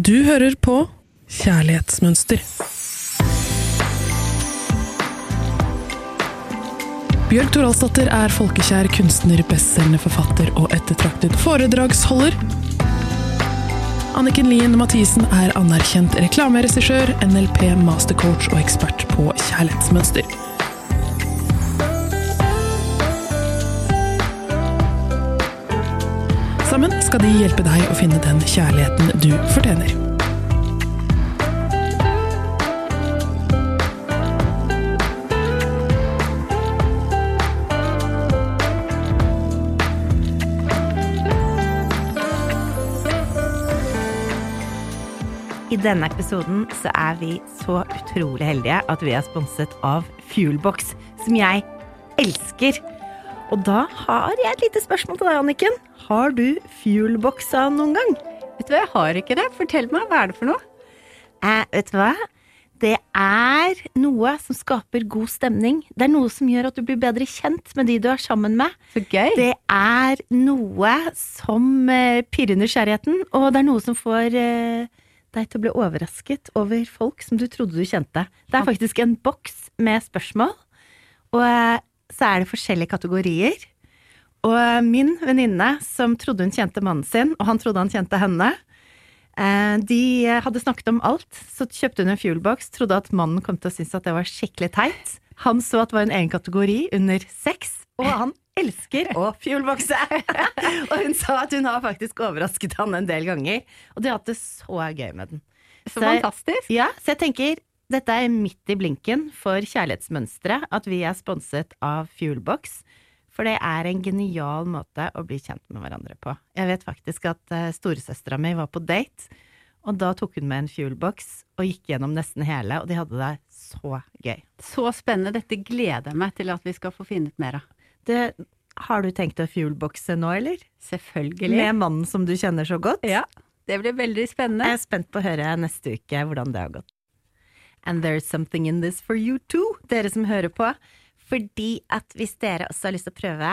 Du hører på Kjærlighetsmønster. Bjørg Toralsdatter er folkekjær kunstner, bestselgende forfatter og ettertraktet foredragsholder. Anniken Lien Mathisen er anerkjent reklameregissør, NLP mastercoach og ekspert på kjærlighetsmønster. Skal de hjelpe deg å finne den kjærligheten du fortjener. I denne episoden så er vi så utrolig heldige at vi er sponset av Fuelbox, som jeg elsker. Og da har jeg et lite spørsmål til deg, Anniken. Har du Fuelboxa noen gang? Vet du hva, jeg har ikke det. Fortell meg, hva er det for noe? Eh, vet du hva? Det er noe som skaper god stemning. Det er noe som gjør at du blir bedre kjent med de du er sammen med. Så gøy. Det er noe som eh, pirrer nysgjerrigheten, og det er noe som får eh, deg til å bli overrasket over folk som du trodde du kjente. Det er faktisk en boks med spørsmål, og eh, så er det forskjellige kategorier. Og eh, min venninne, som trodde hun kjente mannen sin, og han trodde han kjente henne, eh, de hadde snakket om alt, så kjøpte hun en fuelbox, trodde at mannen kom til å synes at det var skikkelig teit. Han så at det var en egen kategori under sex, og han elsker å fuelboxe! og hun sa at hun har faktisk overrasket han en del ganger, og de har hatt det så gøy med den. Så fantastisk. Ja, så jeg tenker dette er midt i blinken for kjærlighetsmønsteret at vi er sponset av Fuelbox. For det er en genial måte å bli kjent med hverandre på. Jeg vet faktisk at uh, storesøstera mi var på date, og da tok hun med en Fuelbox og gikk gjennom nesten hele, og de hadde det så gøy. Så spennende. Dette gleder jeg meg til at vi skal få finne ut mer av. Det, har du tenkt å fuelboxe nå, eller? Selvfølgelig. Med mannen som du kjenner så godt? Ja. Det blir veldig spennende. Jeg er spent på å høre neste uke hvordan det har gått. And there's something in this for you too, dere som hører på. Fordi at hvis dere også har lyst til å prøve,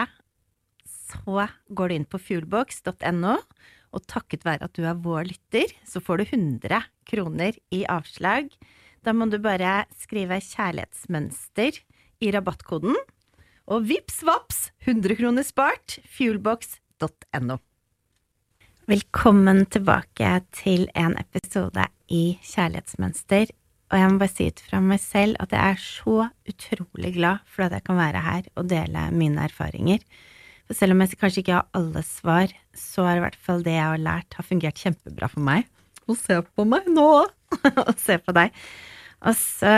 så går du inn på fuelbox.no, og takket være at du er vår lytter, så får du 100 kroner i avslag. Da må du bare skrive 'kjærlighetsmønster' i rabattkoden, og vips vaps 100 kroner spart. Fuelbox.no. Velkommen tilbake til en episode i Kjærlighetsmønster. Og jeg må bare si ut fra meg selv at jeg er så utrolig glad for at jeg kan være her og dele mine erfaringer. For selv om jeg kanskje ikke har alle svar, så har i hvert fall det jeg har lært, har fungert kjempebra for meg. Og se på meg nå! og se på deg. Og så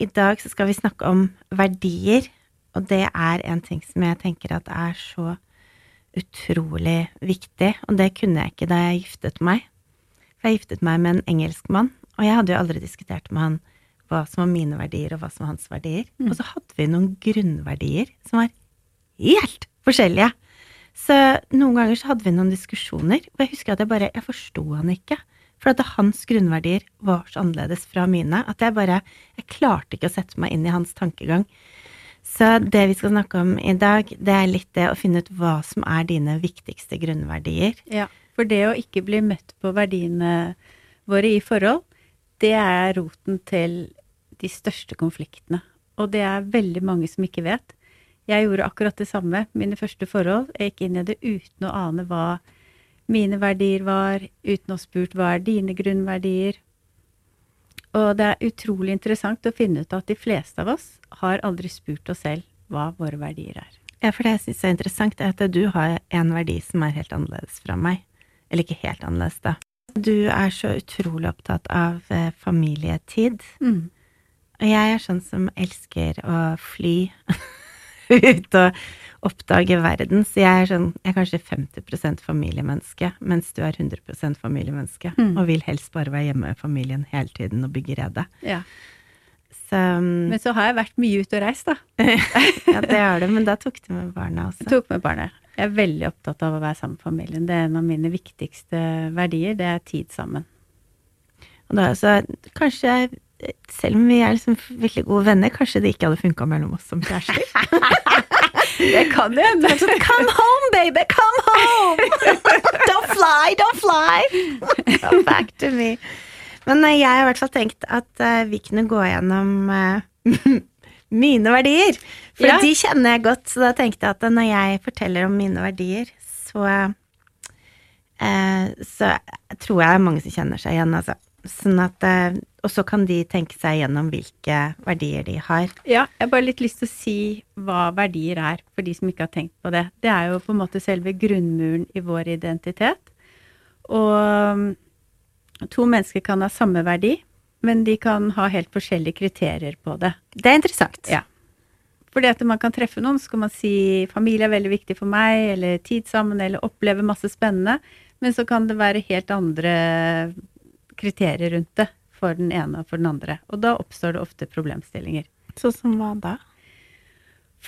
i dag så skal vi snakke om verdier, og det er en ting som jeg tenker at er så utrolig viktig, og det kunne jeg ikke da jeg giftet meg. For jeg giftet meg med en engelskmann, og jeg hadde jo aldri diskutert med han hva som var mine verdier, og hva som var hans verdier. Mm. Og så hadde vi noen grunnverdier som var helt forskjellige. Så noen ganger så hadde vi noen diskusjoner, og jeg husker at jeg bare Jeg forsto han ikke. For at hans grunnverdier var så annerledes fra mine at jeg bare Jeg klarte ikke å sette meg inn i hans tankegang. Så det vi skal snakke om i dag, det er litt det å finne ut hva som er dine viktigste grunnverdier. Ja, for det å ikke bli møtt på verdiene våre i forhold, det er roten til de største konfliktene. Og det er veldig mange som ikke vet. Jeg gjorde akkurat det samme. Mine første forhold. Jeg gikk inn i det uten å ane hva mine verdier var, uten å ha spurt hva er dine grunnverdier. Og det er utrolig interessant å finne ut at de fleste av oss har aldri spurt oss selv hva våre verdier er. Ja, for det jeg syns er interessant, er at du har en verdi som er helt annerledes fra meg. Eller ikke helt annerledes, da. Du er så utrolig opptatt av eh, familietid. Mm. Og jeg er sånn som elsker å fly ut og oppdage verden. Så jeg er sånn Jeg er kanskje 50% familiemenneske, mens du er 100 familiemenneske. Mm. Og vil helst bare være hjemme med familien hele tiden og bygge rede. Ja. Så um, Men så har jeg vært mye ute og reist, da. Ja, det har du, men da tok du med barna også. Jeg tok med barnet. Jeg er veldig opptatt av å være sammen med familien. Det er en av mine viktigste verdier. Det er tid sammen. Og da, så kanskje, selv om vi er liksom veldig gode venner, kanskje det ikke hadde funka mellom oss som kjærester. Det kan jo hende. Come home, baby, come home! don't fly, don't fly! Come back to me. Men eh, jeg har i hvert fall tenkt at eh, vi kunne gå gjennom eh, mine verdier. For Ja. de kjenner jeg godt, så da tenkte jeg at når jeg forteller om mine verdier, så eh, Så tror jeg det er mange som kjenner seg igjen, altså. Sånn at eh, Og så kan de tenke seg gjennom hvilke verdier de har. Ja, jeg har bare litt lyst til å si hva verdier er, for de som ikke har tenkt på det. Det er jo på en måte selve grunnmuren i vår identitet. Og um, to mennesker kan ha samme verdi, men de kan ha helt forskjellige kriterier på det. Det er interessant. Ja. Fordi at man kan treffe noen, så kan man si familie er veldig viktig for meg, eller tid sammen, eller oppleve masse spennende. Men så kan det være helt andre kriterier rundt det for den ene og for den andre. Og da oppstår det ofte problemstillinger. Sånn som hva da?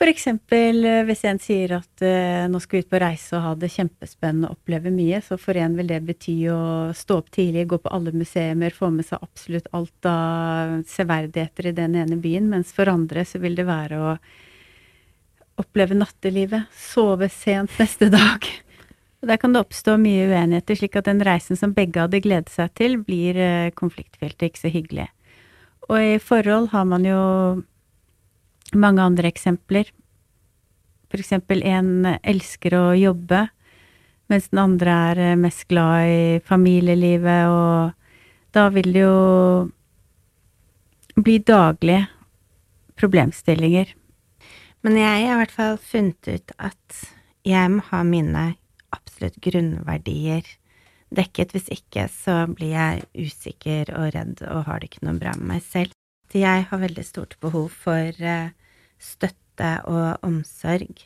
Eksempel eh, hvis en sier at uh, nå skal vi ut på reise og ha det kjempespennende og oppleve mye, så for en vil det bety å stå opp tidlig, gå på alle museer, få med seg absolutt alt av severdigheter i den ene byen, mens for andre så vil det være å oppleve nattelivet, sove sent neste dag. Og der kan det oppstå mye uenigheter, slik at den reisen som begge hadde gledet seg til, blir uh, konfliktfylt og ikke så hyggelig. Og i forhold har man jo mange andre eksempler. For eksempel en elsker å jobbe, mens den andre er eh, mest glad i familielivet, og da vil det jo bli daglige problemstillinger. Men jeg har i hvert fall funnet ut at jeg må ha mine absolutt grunnverdier dekket. Hvis ikke så blir jeg usikker og redd og har det ikke noe bra med meg selv. Jeg har veldig stort behov for eh, støtte og omsorg.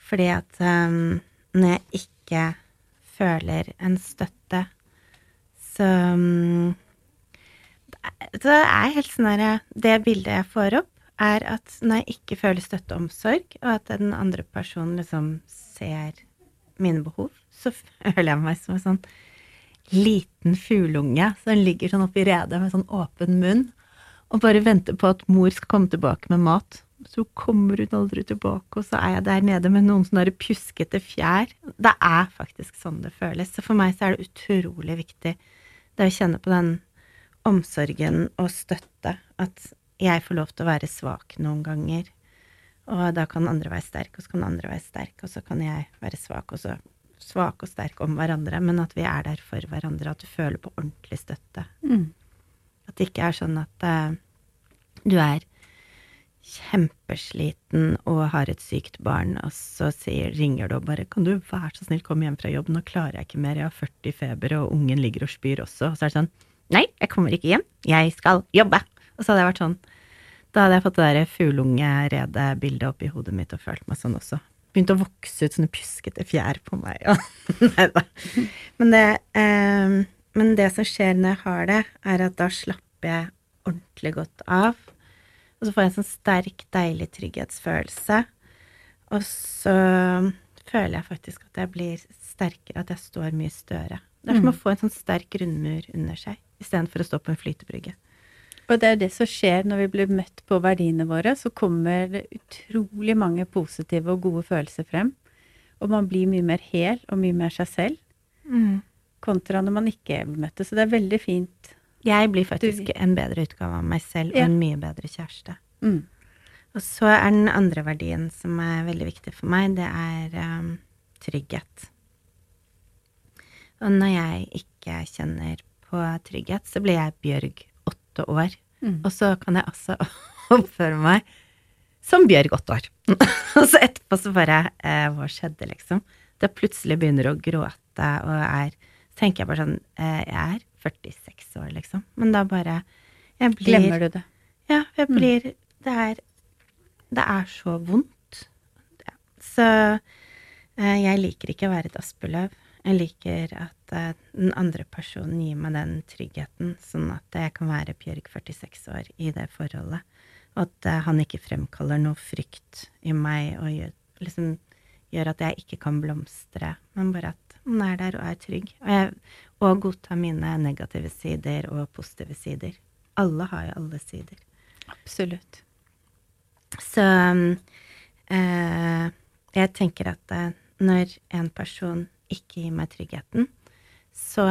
Fordi at um, når jeg ikke føler en støtte, så um, det er helt sånn der, Det bildet jeg får opp, er at når jeg ikke føler støtte og omsorg, og at den andre personen liksom ser mine behov, så føler jeg meg som en sånn liten fugleunge som ligger sånn oppi redet med sånn åpen munn og bare venter på at mor skal komme tilbake med mat. Så kommer hun aldri tilbake, og så er jeg der nede med noen sånne pjuskete fjær. Det er faktisk sånn det føles. Så for meg så er det utrolig viktig det å kjenne på den omsorgen og støtte. At jeg får lov til å være svak noen ganger. Og da kan andre være sterke, og så kan andre være sterke, og så kan jeg være svak, og så svak og sterk om hverandre. Men at vi er der for hverandre, at du føler på ordentlig støtte. At det ikke er sånn at uh, du er kjempesliten og har et sykt barn, og så sier, ringer du og bare 'Kan du være så snill komme hjem fra jobb? Nå klarer jeg ikke mer. Jeg har 40 feber, og ungen ligger og spyr også.' Og så er det sånn 'Nei, jeg kommer ikke hjem. Jeg skal jobbe.' Og så hadde jeg vært sånn Da hadde jeg fått det der fugleunge-redet-bildet opp i hodet mitt og følt meg sånn også. Begynte å vokse ut sånne pjuskete fjær på meg. Og, nei da. Men det, eh, men det som skjer når jeg har det, er at da slapper jeg ordentlig godt av. Og så får jeg en sånn sterk, deilig trygghetsfølelse. Og så føler jeg faktisk at jeg blir sterkere, at jeg står mye større. Det er som å få en sånn sterk grunnmur under seg, istedenfor å stå på en flytebrygge. Og det er det som skjer når vi blir møtt på verdiene våre. Så kommer det utrolig mange positive og gode følelser frem. Og man blir mye mer hel og mye mer seg selv, kontra når man ikke blir møtt. Så det er veldig fint. Jeg blir faktisk en bedre utgave av meg selv og en mye bedre kjæreste. Mm. Og så er den andre verdien som er veldig viktig for meg, det er um, trygghet. Og når jeg ikke kjenner på trygghet, så blir jeg Bjørg åtte år. Mm. Og så kan jeg også oppføre meg som Bjørg åtte år. og så etterpå så bare eh, Hva skjedde, liksom? Da plutselig begynner å gråte og er Så tenker jeg bare sånn eh, Jeg er 46 år, liksom. Men da bare Jeg blir Glemmer du det? ja, jeg Mm. blir Det er Det er så vondt. Ja. Så eh, jeg liker ikke å være et aspeløv. Jeg liker at eh, den andre personen gir meg den tryggheten, sånn at jeg kan være Bjørg 46 år i det forholdet. Og at eh, han ikke fremkaller noe frykt i meg og gjør, liksom, gjør at jeg ikke kan blomstre, men bare at han er der og er trygg. Og, jeg, og godta mine negative sider og positive sider. Alle har jo alle sider. Absolutt. Så eh, jeg tenker at eh, når en person ikke gir meg tryggheten, så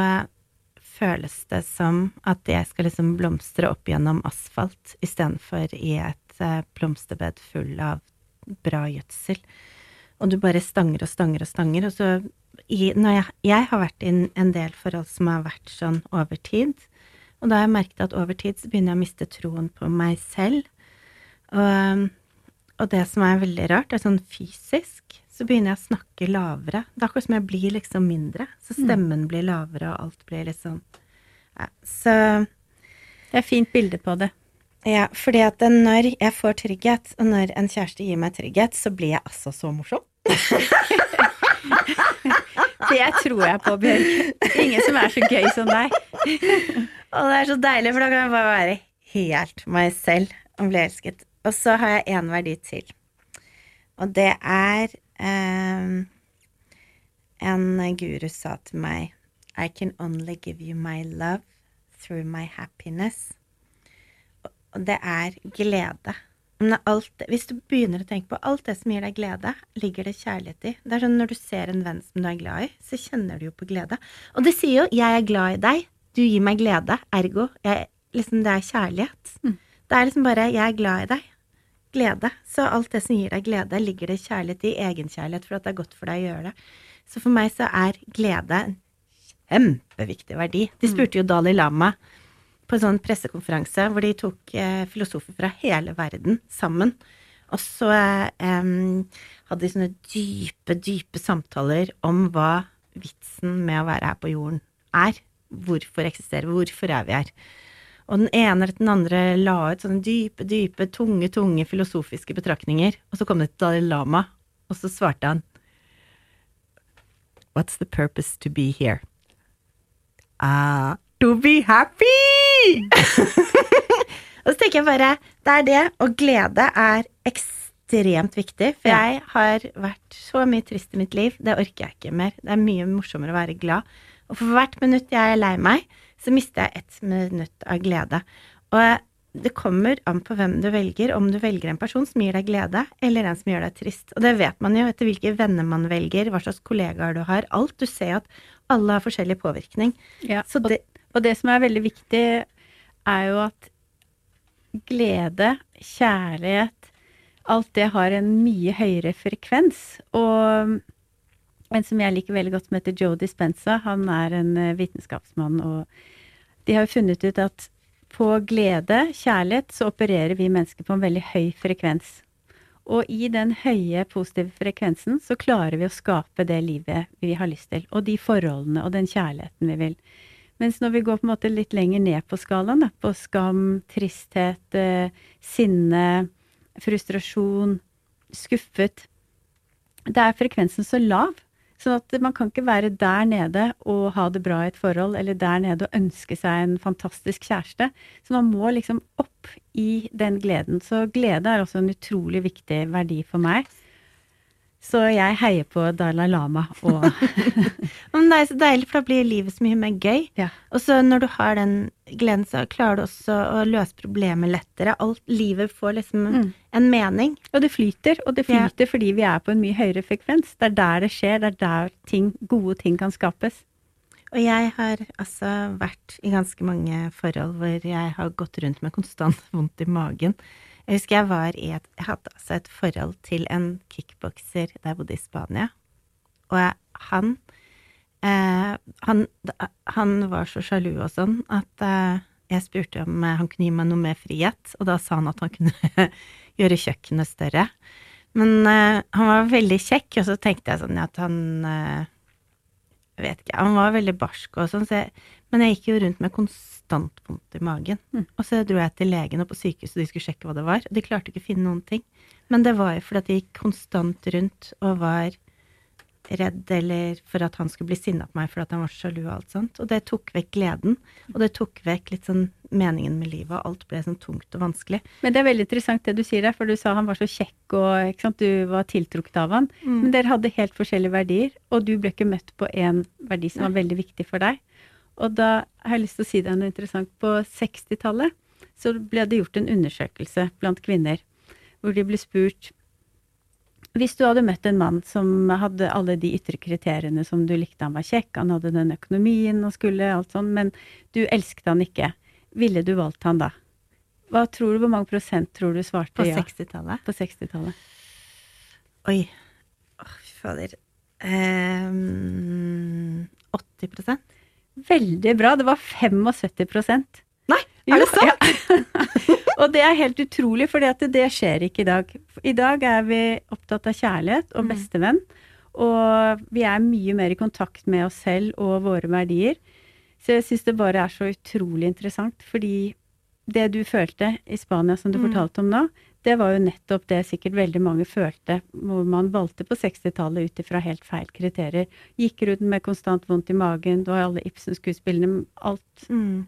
føles det som at jeg skal liksom blomstre opp gjennom asfalt istedenfor i et eh, blomsterbed full av bra gjødsel. Og du bare stanger og stanger og stanger. Og så i, når jeg, jeg har vært i en del forhold som har vært sånn over tid, og da har jeg merket at over tid så begynner jeg å miste troen på meg selv. Og, og det som er veldig rart, er sånn fysisk så begynner jeg å snakke lavere. Det er akkurat som jeg blir liksom mindre. Så stemmen blir lavere, og alt blir liksom ja, Så Det er fint bilde på det. Ja, fordi at når jeg får trygghet, og når en kjæreste gir meg trygghet, så blir jeg altså så morsom. Det tror jeg på, Bjørg. Ingen som er så gøy som deg. Og det er så deilig, for da kan jeg bare være helt meg selv og bli elsket. Og så har jeg én verdi til. Og det er um, En guru sa til meg I can only give you my love through my happiness. Og det er glede. Alt, hvis du begynner å tenke på alt det som gir deg glede, ligger det kjærlighet i. Det er sånn Når du ser en venn som du er glad i, så kjenner du jo på glede. Og det sier jo 'jeg er glad i deg', du gir meg glede, ergo jeg, liksom, det er kjærlighet. Mm. Det er liksom bare 'jeg er glad i deg'. Glede. Så alt det som gir deg glede, ligger det kjærlighet i. Egenkjærlighet for at det er godt for deg å gjøre det. Så for meg så er glede en kjempeviktig verdi. De mm. spurte jo Dalai Lama på en sånn pressekonferanse hvor de tok eh, filosofer fra hele verden sammen. Og så eh, hadde de sånne dype, dype samtaler om hva vitsen med å være her på jorden er. Hvorfor eksisterer vi? Hvorfor er vi her? Og den ene etter den andre la ut sånne dype, dype, tunge, tunge filosofiske betraktninger. Og så kom det til Dalai Lama, og så svarte han What's the purpose to be here? Uh, to be happy! og så tenker jeg bare Det er det, og glede er ekstremt viktig. For ja. jeg har vært så mye trist i mitt liv. Det orker jeg ikke mer. Det er mye morsommere å være glad. Og for hvert minutt jeg er lei meg, så mister jeg ett minutt av glede. Og det kommer an på hvem du velger, om du velger en person som gir deg glede, eller en som gjør deg trist. Og det vet man jo etter hvilke venner man velger, hva slags kollegaer du har. Alt. Du ser at alle har forskjellig påvirkning. Ja, så det, og det som er veldig viktig, er jo at glede, kjærlighet, alt det har en mye høyere frekvens. Og en som jeg liker veldig godt, som heter Joe Dispenza, han er en eh, vitenskapsmann, og de har jo funnet ut at på glede, kjærlighet, så opererer vi mennesker på en veldig høy frekvens. Og i den høye positive frekvensen så klarer vi å skape det livet vi har lyst til, og de forholdene og den kjærligheten vi vil. Mens når vi går på en måte litt lenger ned på skalaen, da, på skam, tristhet, eh, sinne, frustrasjon, skuffet Da er frekvensen så lav. Sånn at man kan ikke være der nede og ha det bra i et forhold, eller der nede og ønske seg en fantastisk kjæreste. Så man må liksom opp i den gleden. Så glede er også en utrolig viktig verdi for meg. Så jeg heier på Dalai Lama og Men det er så deilig, for da blir livet så mye mer gøy. Ja. Og så når du har den gleden, så klarer du også å løse problemet lettere. Alt livet får liksom mm. en mening. Og det flyter, og det flyter ja. fordi vi er på en mye høyere frekvens. Det er der det skjer, det er der ting, gode ting kan skapes. Og jeg har altså vært i ganske mange forhold hvor jeg har gått rundt med konstant vondt i magen. Jeg husker jeg var i et Jeg hadde altså et forhold til en kickbokser da jeg bodde i Spania. Og jeg, han, eh, han Han var så sjalu og sånn at eh, jeg spurte om eh, han kunne gi meg noe mer frihet, og da sa han at han kunne gjøre kjøkkenet større. Men eh, han var veldig kjekk, og så tenkte jeg sånn at han eh, Jeg vet ikke, han var veldig barsk og sånn, så men jeg gikk jo rundt med konstant vondt i magen. Mm. Og så dro jeg til legen og på sykehuset, de skulle sjekke hva det var. Og de klarte ikke å finne noen ting. Men det var jo fordi at jeg gikk konstant rundt og var redd, eller for at han skulle bli sinna på meg fordi han var så sjalu og alt sånt. Og det tok vekk gleden. Og det tok vekk litt sånn meningen med livet, og alt ble sånn tungt og vanskelig. Men det er veldig interessant det du sier der, for du sa han var så kjekk og ikke sant, du var tiltrukket av han. Mm. Men dere hadde helt forskjellige verdier, og du ble ikke møtt på én verdi som var veldig viktig for deg. Og da har jeg lyst til å si deg noe interessant. På 60-tallet så ble det gjort en undersøkelse blant kvinner hvor de ble spurt hvis du hadde møtt en mann som hadde alle de ytre kriteriene som du likte, han var kjekk, han hadde den økonomien og skulle, alt sånn, men du elsket han ikke, ville du valgt han da? Hva tror du, Hvor mange prosent tror du svarte På ja? 60-tallet? På 60-tallet. Oi. Å, fy fader. Um, 80 Veldig bra. Det var 75 Nei, er det sant? Ja. og det er helt utrolig, for det skjer ikke i dag. I dag er vi opptatt av kjærlighet og Mm. bestevenn. Og vi er mye mer i kontakt med oss selv og våre verdier. Så jeg syns det bare er så utrolig interessant, fordi det du følte i Spania, som du Mm. fortalte om nå, det var jo nettopp det sikkert veldig mange følte, hvor man valgte på 60-tallet ut ifra helt feil kriterier. Gikk rundt med konstant vondt i magen, du har alle Ibsen-skuespillene, alt Mm.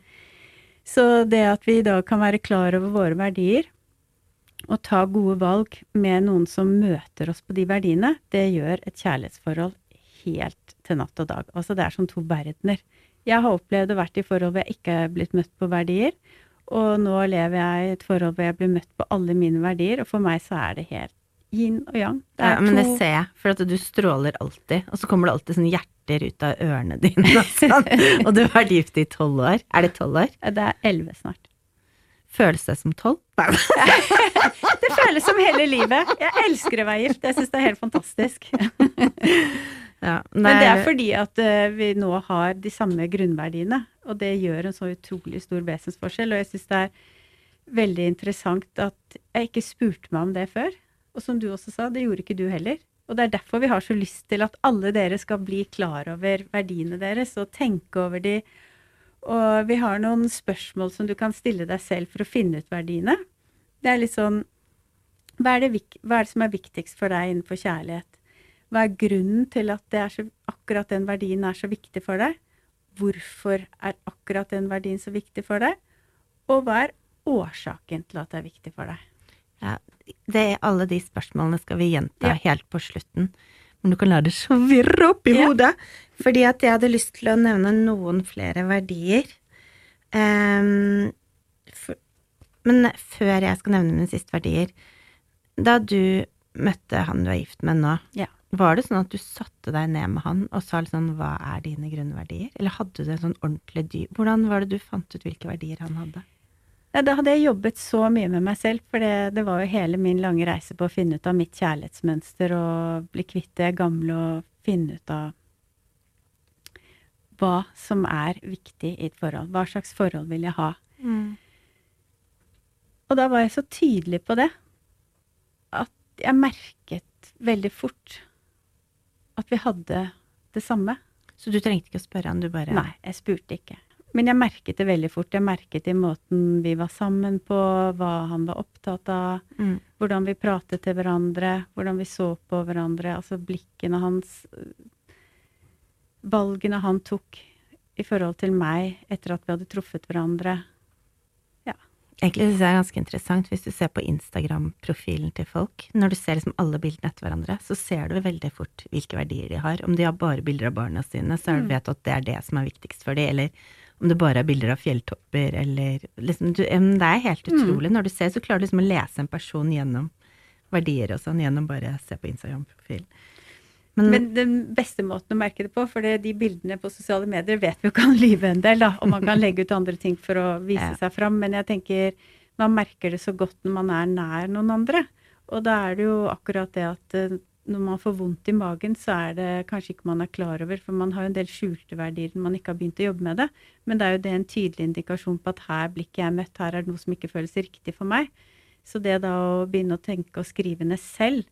så det at vi i dag kan være klar over våre verdier, og ta gode valg med noen som møter oss på de verdiene, det gjør et kjærlighetsforhold helt til natt og dag. Altså det er som to verdener. Jeg har opplevd å vært i forhold hvor jeg ikke er blitt møtt på verdier, og nå lever jeg i et forhold hvor jeg blir møtt på alle mine verdier, og for meg så er det helt yin og yang. Det Ja, men det ser jeg, for at du stråler alltid, og så kommer det alltid sånne hjerter ut av ørene dine. Og, sånn. og du har vært gift i tolv år. Er det tolv år? det er elleve snart. Føles det som tolv? Det føles som hele livet. Jeg elsker å være gift. Jeg syns det er helt fantastisk. Ja, Men det er fordi at uh, vi nå har de samme grunnverdiene, og det gjør en så utrolig stor vesensforskjell. Og jeg syns det er veldig interessant at jeg ikke spurte meg om det før. Og som du også sa, det gjorde ikke du heller. Og det er derfor vi har så lyst til at alle dere skal bli klar over verdiene deres og tenke over de. Og vi har noen spørsmål som du kan stille deg selv for å finne ut verdiene. Det er litt sånn hva er det, hva er det som er viktigst for deg innenfor kjærlighet? Hva er grunnen til at det er så, akkurat den verdien er så viktig for deg? Hvorfor er akkurat den verdien så viktig for deg? Og hva er årsaken til at det er viktig for deg? Ja, det, alle de spørsmålene skal vi gjenta Ja. helt på slutten. Men du kan la det svirre opp i Ja. hodet. Fordi at jeg hadde lyst til å nevne noen flere verdier. Um, for, men før jeg skal nevne mine siste verdier Da du møtte han du er gift med nå, Ja. Var det sånn at du satte deg ned med han og sa litt sånn hva er dine grunnverdier? Eller hadde du en sånn ordentlig dyp Hvordan var det du fant ut hvilke verdier han hadde? Ja, da hadde jeg jobbet så mye med meg selv, for det, det var jo hele min lange reise på å finne ut av mitt kjærlighetsmønster og bli kvitt det gamle og finne ut av hva som er viktig i et forhold. Hva slags forhold vil jeg ha? Og da var jeg så tydelig på det at jeg merket veldig fort at vi hadde det samme. Så du trengte ikke å spørre han, du bare Nei, jeg spurte ikke. Men jeg merket det veldig fort. Jeg merket det i måten vi var sammen på, hva han var opptatt av, Mm. hvordan vi pratet til hverandre, hvordan vi så på hverandre, altså blikkene hans, valgene han tok i forhold til meg etter at vi hadde truffet hverandre. Egentlig synes jeg det er ganske interessant hvis du ser på Instagram-profilen til folk. Når du ser liksom alle bildene etter hverandre, så ser du veldig fort hvilke verdier de har. Om de har bare bilder av barna sine, så Mm. vet du at det er det som er viktigst for dem. Eller om det bare er bilder av fjelltopper, eller liksom du, Det er helt Mm. utrolig. Når du ser, så klarer du liksom å lese en person gjennom verdier og sånn, gjennom bare å se på Instagram-profilen. Men, Men den beste måten å merke det på, for det, de bildene på sosiale medier vet vi jo kan lyve en del, da, og man kan legge ut andre ting for å vise Ja. seg fram, men jeg tenker man merker det så godt når man er nær noen andre. Og da er det jo akkurat det at eh, når man får vondt i magen, så er det kanskje ikke man er klar over, for man har jo en del skjulte verdier når man ikke har begynt å jobbe med det. Men det er jo det en tydelig indikasjon på at her blir ikke jeg møtt, her er det noe som ikke føles riktig for meg. Så det da å begynne å tenke og skrive ned selv,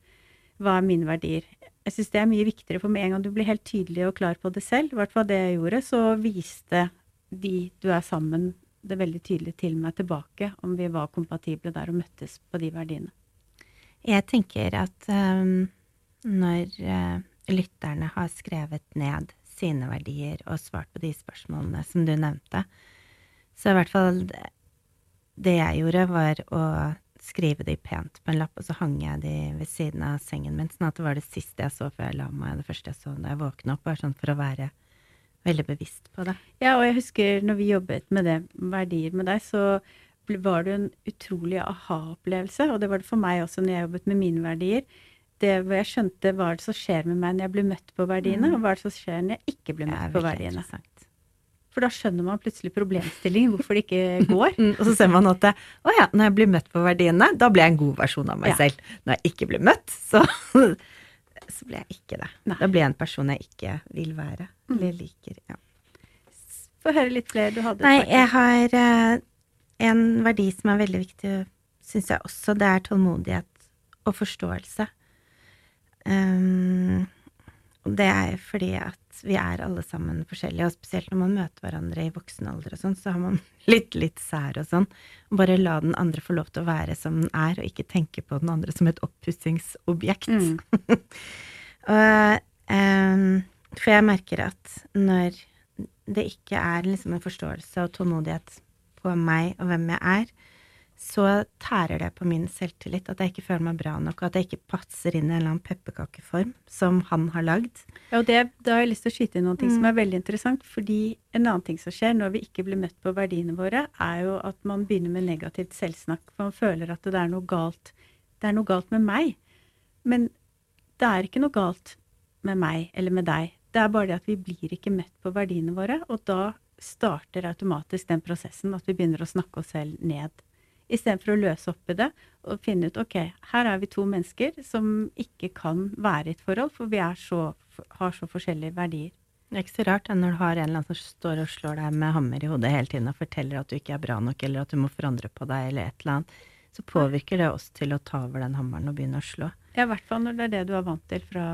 hva er mine verdier? Jeg syns det er mye viktigere, for med en gang du blir helt tydelig og klar på det selv, i hvert fall det jeg gjorde, så viste de du er sammen, det veldig tydelig til meg tilbake, om vi var kompatible der og møttes på de verdiene. Jeg tenker at um, når uh, lytterne har skrevet ned sine verdier og svart på de spørsmålene som du nevnte, så i hvert fall det, jeg gjorde, var å skrive de pent på en lapp, og så hang jeg de ved siden av sengen min, sånn at det var det siste jeg så før jeg la meg, det første jeg så da jeg våkna opp, bare sånn for å være veldig bevisst på det. Ja, og jeg husker når vi jobbet med det, verdier med deg, så var det en utrolig aha-opplevelse, og det var det for meg også når jeg jobbet med mine verdier. det hvor jeg skjønte hva er det som skjer med meg når jeg blir møtt på verdiene, Mm. og hva er det som skjer når jeg ikke blir Det møtt er på veldig verdiene. interessant. For da skjønner man plutselig problemstillingen, hvorfor det ikke går. Mm, og så ser man at å ja, når jeg blir møtt på verdiene, da blir jeg en god versjon av meg Ja. selv. Når jeg ikke blir møtt, så, så blir jeg ikke det. Nei. Da blir jeg en person jeg ikke vil være. Eller liker. Ja. Få høre litt flere du hadde. Nei, jeg har eh, en verdi som er veldig viktig, syns jeg også. Det er tålmodighet og forståelse. Um, og det er fordi at vi er alle sammen forskjellige, og spesielt når man møter hverandre i voksen alder og sånn, så har man litt, litt sær og sånn. Bare la den andre få lov til å være som den er, og ikke tenke på den andre som et oppussingsobjekt. Mm. Og, um, for jeg merker at når det ikke er liksom en forståelse og tålmodighet på meg og hvem jeg er, så tærer det på min selvtillit. At jeg ikke føler meg bra nok, og at jeg ikke passer inn i en eller annen pepperkakeform som han har lagd. Ja, og det, da har jeg lyst til å skyte inn noen som Mm. er veldig interessant. Fordi en annen ting som skjer når vi ikke blir møtt på verdiene våre, er jo at man begynner med negativt selvsnakk. For man føler at det er noe galt. Det er noe galt med meg. Men det er ikke noe galt med meg eller med deg. Det er bare det at vi blir ikke møtt på verdiene våre, og da starter automatisk den prosessen at vi begynner å snakke oss selv ned. Istedenfor å løse opp i det og finne ut ok, her er vi to mennesker som ikke kan være i et forhold, for vi er så, har så forskjellige verdier. Det er ikke så rart når du har en eller annen som står og slår deg med hammer i hodet hele tiden og forteller at du ikke er bra nok, eller at du må forandre på deg, eller et eller annet. Så påvirker det oss til å ta over den hammeren og begynne å slå. Ja, i hvert fall når det er det du er vant til fra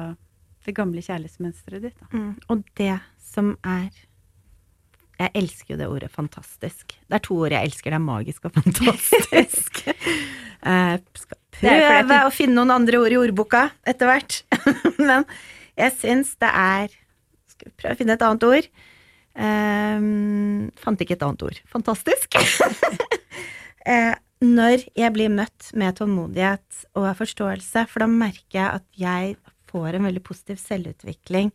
det gamle kjærlighetsmønsteret ditt. Mm. Og det som er Jeg elsker jo det ordet fantastisk. Det er to ord jeg elsker. Det er magisk og fantastisk. Jeg skal er fordi prøve å finne noen andre ord i ordboka etter hvert. Men jeg syns det er Skal vi prøve å finne et annet ord? Um, fant ikke et annet ord. Fantastisk. Eh, når jeg blir møtt med tålmodighet og forståelse, for da merker jeg at jeg får en veldig positiv selvutvikling.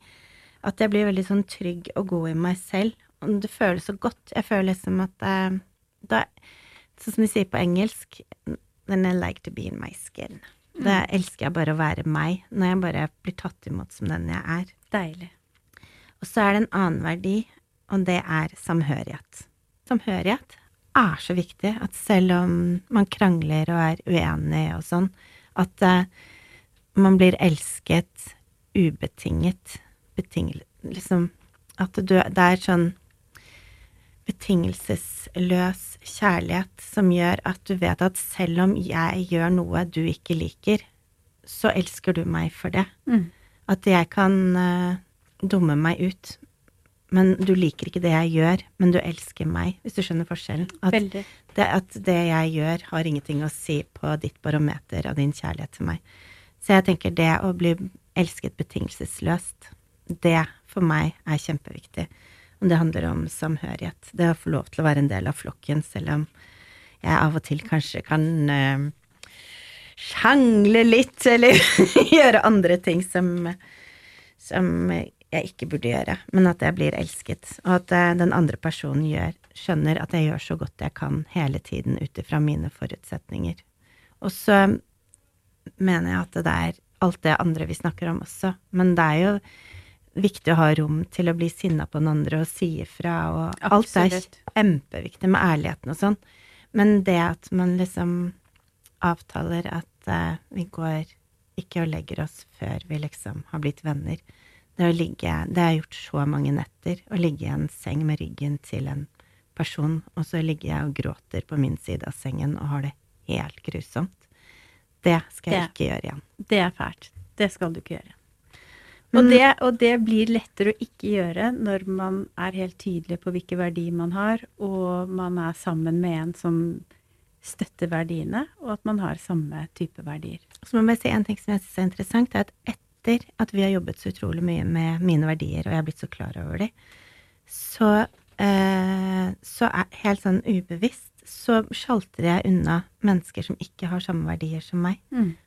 At jeg blir veldig sånn trygg og god i meg selv. Det føles så godt. Jeg føler liksom at uh, da Sånn som de sier på engelsk Then I like to be in my skin. Da elsker jeg bare å være meg, når jeg bare blir tatt imot som den jeg er. Deilig. Og så er det en annen verdi, og det er samhørighet. Samhørighet er så viktig at selv om man krangler og er uenig og sånn, at uh, man blir elsket ubetinget. Betinget, Liksom At du, det er sånn betingelsesløs kjærlighet som gjør at du vet at selv om jeg gjør noe du ikke liker, så elsker du meg for det. Mm. At jeg kan uh, dumme meg ut, men du liker ikke det jeg gjør, men du elsker meg, hvis du skjønner forskjellen. At det, at det jeg gjør, har ingenting å si på ditt barometer av din kjærlighet til meg. Så jeg tenker det å bli elsket betingelsesløst, det for meg er kjempeviktig. Og det handler om samhørighet. Det å få lov til å være en del av flokken, selv om jeg av og til kanskje kan uh, sjangle litt, eller gjøre andre ting som, som jeg ikke burde gjøre, men at jeg blir elsket, og at eh, den andre personen gjør, skjønner at jeg gjør så godt jeg kan hele tiden ut ifra mine forutsetninger. Og så mener jeg at det er alt det andre vi snakker om også, men det er jo viktig å ha rom til å bli sinna på den andre og si ifra, og alt er Absolutt. kjempeviktig med ærligheten og sånn, men det at man liksom avtaler at uh, vi går ikke og legger oss før vi liksom har blitt venner, det å ligge Det har jeg gjort så mange netter, å ligge i en seng med ryggen til en person, og så ligger jeg og gråter på min side av sengen og har det helt grusomt. Det skal jeg Det- ikke gjøre igjen. Det er fælt. Det skal du ikke gjøre. Men- Og det, og det blir lettere å ikke gjøre når man er helt tydelig på hvilke verdier man har, og man er sammen med en som støtter verdiene, og at man har samme type verdier. Så må jeg bare si en ting som jeg syns er interessant, er at etter at vi har jobbet så utrolig mye med mine verdier, og jeg har blitt så klar over dem, så, eh, så er helt sånn ubevisst så sjalter jeg unna mennesker som ikke har samme verdier som meg.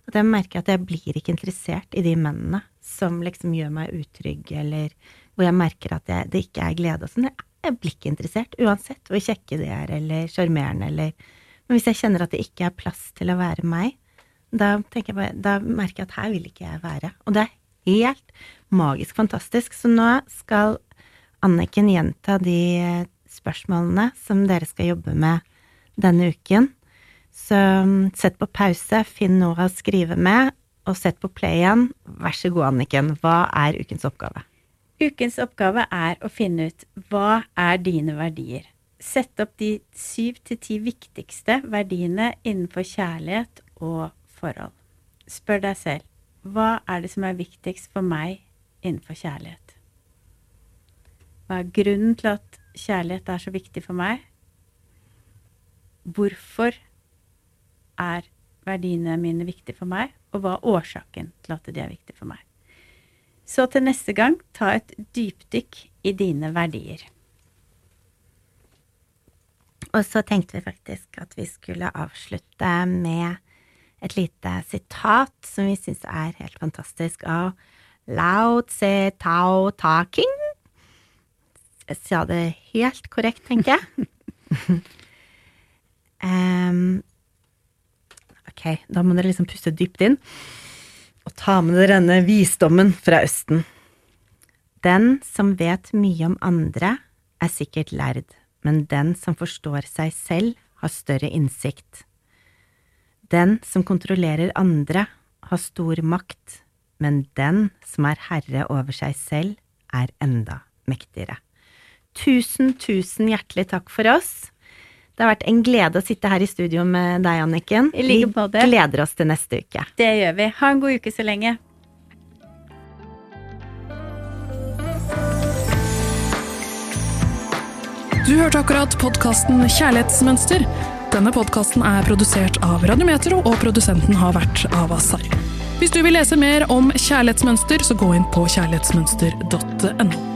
Og da merker jeg at jeg blir ikke interessert i de mennene som liksom gjør meg utrygg, eller hvor jeg merker at jeg, det ikke er glede og sånn. Jeg blir ikke interessert, uansett hvor kjekke de er, eller sjarmerende, eller Men hvis jeg kjenner at det ikke er plass til å være meg, Da, jeg bare, da merker jeg at her vil ikke jeg være. Og det er helt magisk fantastisk. Så nå skal Anniken gjenta de eh, spørsmålene som dere skal jobbe med denne uken. Så mm, sett på pause, finn noe å skrive med, og sett på play igjen. Vær så god, Anniken. Hva er ukens oppgave? Ukens oppgave er å finne ut hva er dine verdier. Sett opp de syv til ti viktigste verdiene innenfor kjærlighet og forhold. Spør deg selv hva er det som er viktigst for meg innenfor kjærlighet? Hva er grunnen til at kjærlighet er så viktig for meg? Hvorfor er verdiene mine viktige for meg, og hva er årsaken til at de er viktige for meg? Så til neste gang, ta et dypdykk i dine verdier. Og så tenkte vi faktisk at vi skulle avslutte med et lite sitat som vi syns er helt fantastisk, av Lao Tse Tao Taking. Jeg sa det helt korrekt, tenker jeg. um, ok, da må dere liksom puste dypt inn og ta med dere denne visdommen fra Østen. Den som vet mye om andre, er sikkert lærd, men den som forstår seg selv, har større innsikt. Den som kontrollerer andre, har stor makt, men den som er herre over seg selv, er enda mektigere. Tusen, tusen hjertelig takk for oss. Det har vært en glede å sitte her i studio med deg, Anniken. Vi gleder oss til neste uke. Det gjør vi. Ha en god uke så lenge. Du hørte akkurat podkasten Kjærlighetsmønster. Denne podkasten er produsert av Radiometro, og produsenten har vært Avasar. Hvis du vil lese mer om kjærlighetsmønster, så gå inn på kjærlighetsmønster.no.